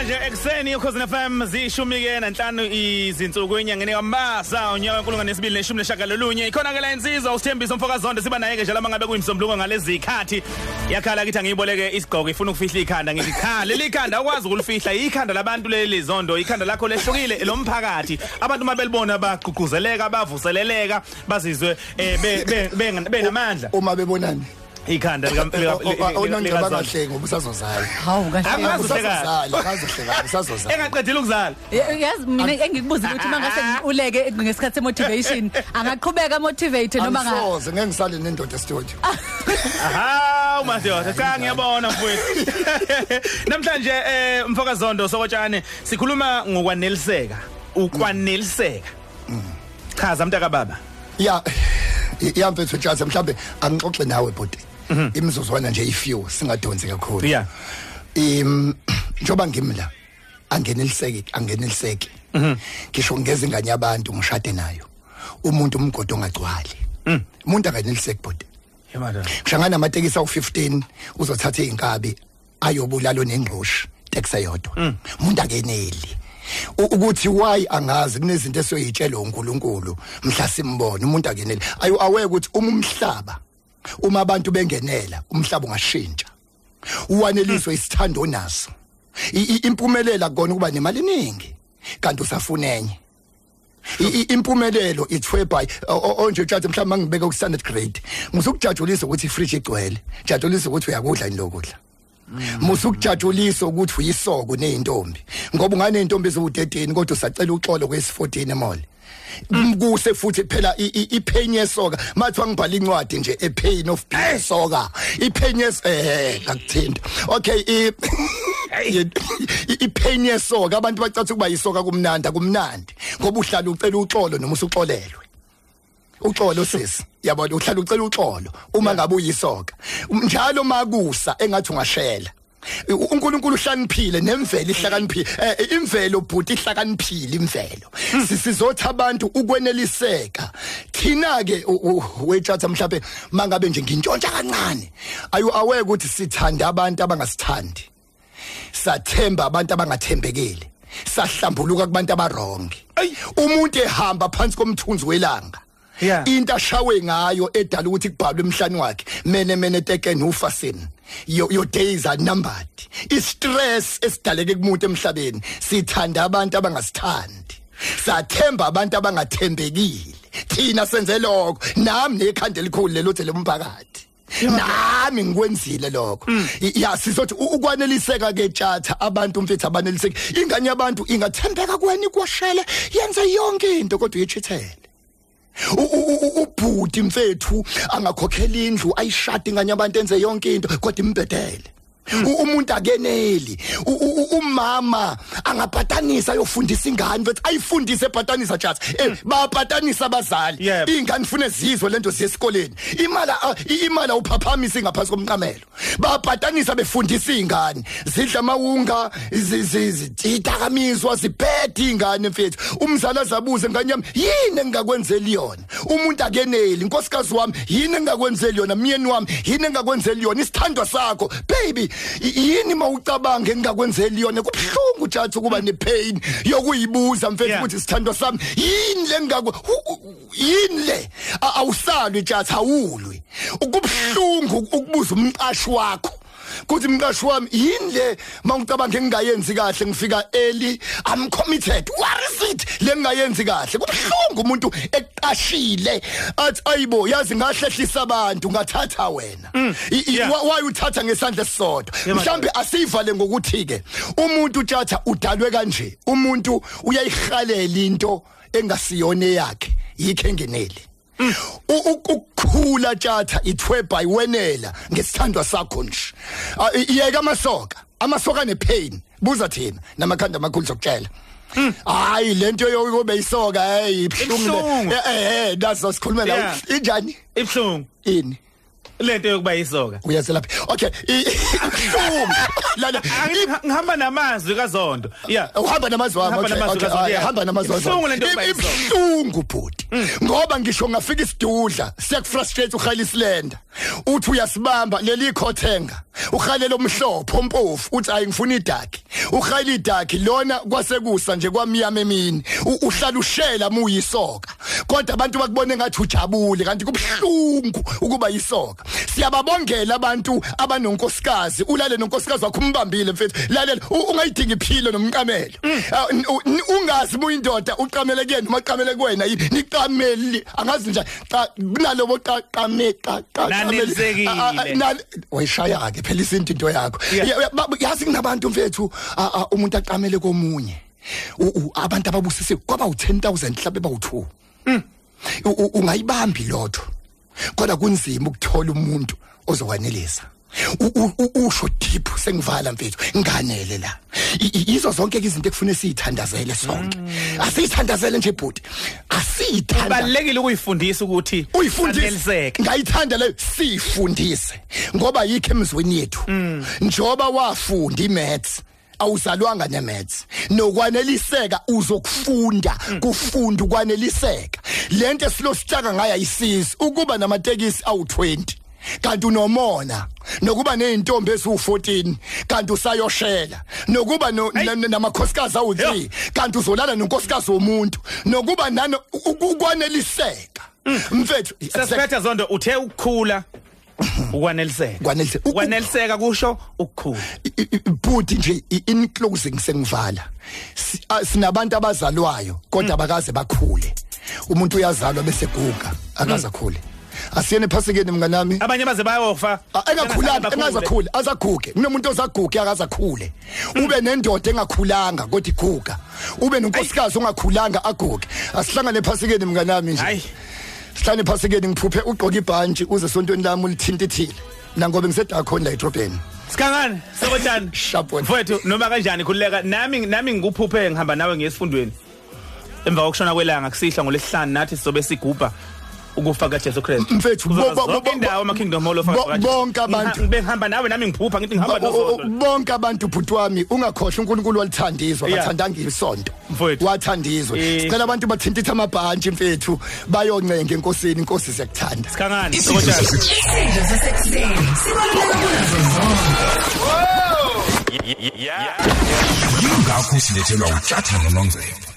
namhlanje ekseni ukhozi FM zishumi ke nanhlanu izinsuku enyangeni kaMbasa unyaka wenkulungwane nesibili neshumi neshagalolunye ikhona ke la insizwa usithembiso mfokazondo siba naye ke njalo mangabe kuyimsombuluko ngalezi zikhathi yakhala kithi angiyiboleke isigqoko ifuna ukufihla ikhanda ngithi cha leli khanda ukwazi ukulifihla ikhanda labantu leli zondo ikhanda lakho lehlukile lomphakathi abantu mabelibona bagqugquzeleka bavuseleleka bazizwe eh benamandla. Uma bebonani? Ikhanda onongcaba kahle ngoba usazozala hawu kahle. Angazi usazozala akazohleka usazozala engaqedile ukuzala. Yazi mina engikubuza ukuthi mangase uleke ngesikhathi semotivation angaqhubeka motivate noma nga angisoze ngeke ngisale nendoda studio Hawu madoda cha ngiyabona mfowethu. Namhlanje eh mfokazondo sokotshane sikhuluma ngokwaneliseka. Ukwaneliseka. Chaza mntaka baba ya iyamfethu tjatha mhlambe angixoxe nawe bhuti. Imizuzwana nje ifew singadonsi kakhulu. Yeah. Im njoba ngimla angeneliseke angeneliseke. Ngisho ngeze ingane yabantu ngishade nayo. Umuntu umgodo ongagcwali. Umuntu angeneliseke bhuti. Yabona kushangana amatekisi awu15 uzothatha izinkabi ayobulalo nengqoshi taxi eyodwa. Umuntu akeneli. Ukuthi why angazi kunezinto esiyoyitshela uNkulunkulu mhla simbona umuntu akeneli. Ayu aweke ukuthi uma umhlaba uma abantu bengenela umhlaba ungashintsha. Uwaneliswe isithando naso. I- i- impumelela kona kuba nemali eningi kanti usafuna enye. Impumelelo ithwe by onje tjathe mhlawumbe mangibeka ku standard grade ngizokujatshulisa ukuthi ifridge igcwele jatshulisa ukuthi uyakudla inokudla musukujatshulisa ukuthi uyisoko nezintombi ngoba ungane intombi eziwu13 kodwa usacela uxolo kwesi14 emall. Kuse futhi phela ipain yesoka. Mathiwa ngibhala incwadi nje a pain of soka. Ipain yes eh akuthinta okay i ipain yesoka abantu bacatha ukuba yisoka kumnandi kumnandi ngoba uhlala ucela uxolo noma usuxolelwe. Uxolo sisi yabona uhlala ucela uxolo uma ngabe uyisoka. Njalo makusa engathi ungashela. uNkulunkulu uhlaniphile nemvelo ihlakaniphile. Eh, imvelo bhuti ihlakaniphile imvelo. Sisizothi abantu ukweneliseka. Thina ke wethatha mhlawumbe mangabe nje ngintshontsha kancane ayu aweke ukuthi sithanda abantu abangasithandi. Sathemba abantu abangathembekile. Sahlambuluka kubantu abarongi. Umuntu ehamba phansi komthunzi welanga. Into ashawe ngayo edala ukuthi kubhalwe emhlani wakhe mene mene teken ufasin your, your days are numbered. Istress esidaleke kumuntu emhlabeni sithanda abantu abangasithandi. Sathemba abantu abangathembekile. Thina senze lokho. Nami nekhanda elikhulu lelothe lomphakathi nami ngikwenzile lokho. I- ya sizothi ukwaneliseka ke tjatha abantu mfethu abaneliseki. Ingane yabantu ingathembeka kuwena ikwashele yenze yonke into kodwa uyechithele ubhuti mfethu angakhokhela indlu ayishade ingane yabantu enze yonke into kodwa imbedele. Umuntu akeneli. Umama angabhatanisa ayofundisa ingane mfethu ayifundise ebhatanisa just. Eh babhatanisa abazali. Yep. ingane fune zizwe lento ziyesikoleni imali ah, imali awuphaphamisa ngaphansi komqamelo babhatanisa befundisa ingane. Zidla amawunga zidakamizwa zibhede ingane mfethu. Umzali azabuze ngane yami yini engakwenzeli yona? Umuntu akeneli. Inkosikazi wami yini engakwenzeli yona? Myeni wami yini engakwenzeli yona? Isithandwa sakho baby yini mawucabanga engakwenzeli yona? Kubhlungu jathi ukuba nepain yokuyibuza mfethu Yeah. ukuthi sithandwa sami yini le ngakho yini le? A- awusalwi jathi awulwi ukubhlungu ukubuza umqashi wakho. Kuthi mqashi wami yini le mangicabanga engingayenzi kahle ngifika early i'm committed. What is it le ngingayenzi kahle. Kubhlungu umuntu eqashile. Athi ayibo yazi ngahlehlisa abantu ngathatha wena. Wa- why uthatha ngesandla esisodwa? Mhlambe asivale ngokuthi ke umuntu tjatha udalwe kanje. Umuntu uyayihalela into engasiyone yakhe U- u- ukukhula tjatha ithwe by wenela ngesithandwa sakho nje. Ah, i- iyeka amasoka. Amasoka nepain. Buza thina namakhanda amakhulu zokutshela hayi lento yobe isoka hey ibhlungu Ibuhlungu. eh eh naso sikhuluma la Yeah. injani? Ibhlungu ini? Lento yokuba yisoka. Uyazelapha okay i- ibhlungu lala Angithi ngihamba namazwi kaZondo. Yeah. Uhamba namazwi wami Uhamba okay, namazwi okay, kaZondo, ah, yeah. hamba namazwi wami. Ibuhlungu lento yokuba Ib- yisoka. ibuhlungu bhuti. Ngoba ngisho ngafika isidudla siyakufrustrate ukhayila isilenda uthi uyasibamba leli khothenga uhalela omhlophe ompofu uthi ayi ngifuna idaki uhayila idaki lona kwasekusa nje kwamiyama emini. U- uhlala ushela muyisoka kodwa abantu bakubone ngathi ujabule kanti kubhlungu ukuba yisoka. Siyababongela abantu abanonkosikazi ulale nonkosikazi wakho umbambile mfethu. Lalela ungayidingi iphilo nomqamelo Ah, ungazi muyindoda uqamele kuyena noma qamele kuwena yini? Niqameli angazi nje kunalobo qaqame Nanelisekile. wayishaya ke phela isinto into yakho. Yazi kunabantu mfethu umuntu aqamele komunye. Abantu ababusise kwaba u10000 mhlawumbe bawu2 ungayibambi lotho kodwa kunzima ukuthola umuntu ozokwanelisa usho deep sengivala mfethu nganele la. I- i- yizo zonke ke izinto ekufune siyithandazele sonke. Asiyithandazele nje bhuti asiyithanda. Balekile ukuyifundisa ukuthi uyifundise. ngayithanda leyo sifundise ngoba yikho emzweni yethu. Njoba wafunda imaths awuzalwanga nemaths nokwaneliseka uzokufunda kufunda ukwaneliseka lento esilositshaka ngayo ayisizi ukuba namatekisi awu20 kanti unomona nokuba nezintombi eziwu14 kanti usayoshela. Nokuba namakhosikazi awu3 kanti uzolala nonkosikazi womuntu. Nokuba nano ukwaneliseka. Mfethu Sasiphetha zondo uthe ukukhula ukwaneliseka. Ukwaneliseka. U- u- Ukwaneliseka kusho ukukhula. I- i- bhuti nje in closing sengivala. Sinabantu abazalwayo kodwa bakaze bakhule. Umuntu uyazalwa bese guga akaze akhule. Asiyene phasikeni mnganami? Abanye baze bayofa. engakhulanga engazakhule azaguge. Kunomuntu ozaguge akazakhule ube nendoda engakhulanga kodwa iguga. Ube nonkosikazi ongakhulanga aguge. Asihlangane phasikeni mnganami nje. Hayi. sihlane phasikeni ngiphuphe ugqoka ibhantshi uze sontweni lami ulithintithile nangobe ngisedakhona la edrobheni Sikangani? Sokotshani? Shabona. Mfowethu noma kanjani khuleka nami nami ngikuphuphe ngihamba nawe ngesifundweni. Emva kokushona kwelanga kusihla ngolesihlanu nathi sizobe sigubha ukufa kaJesu Kristu. Mfethu, bo- bo- bo- bo- indawo ama Kingdom Hall of bo- God. bonke abantu. Ngibe ngihamba nawe nami ngiphupha ngithi ngihamba O- o- noZondo. bonke abantu bhuti wami ungakhohlwa uNkulunkulu walithandizwa Yeah. bathandanga isonto Mfowethu. wathandizwa Eh. sicela abantu bathintithe amabhantshi mfethu bayoncenga enkosini inkosi siyakuthanda Sikangani? Isidlo Sokotshani? sasekuseni. Isidlo sasekuseni. Sibaluleke kunazo zonke. Yeah. Yingakho silethelwa uThatha noNongcebo.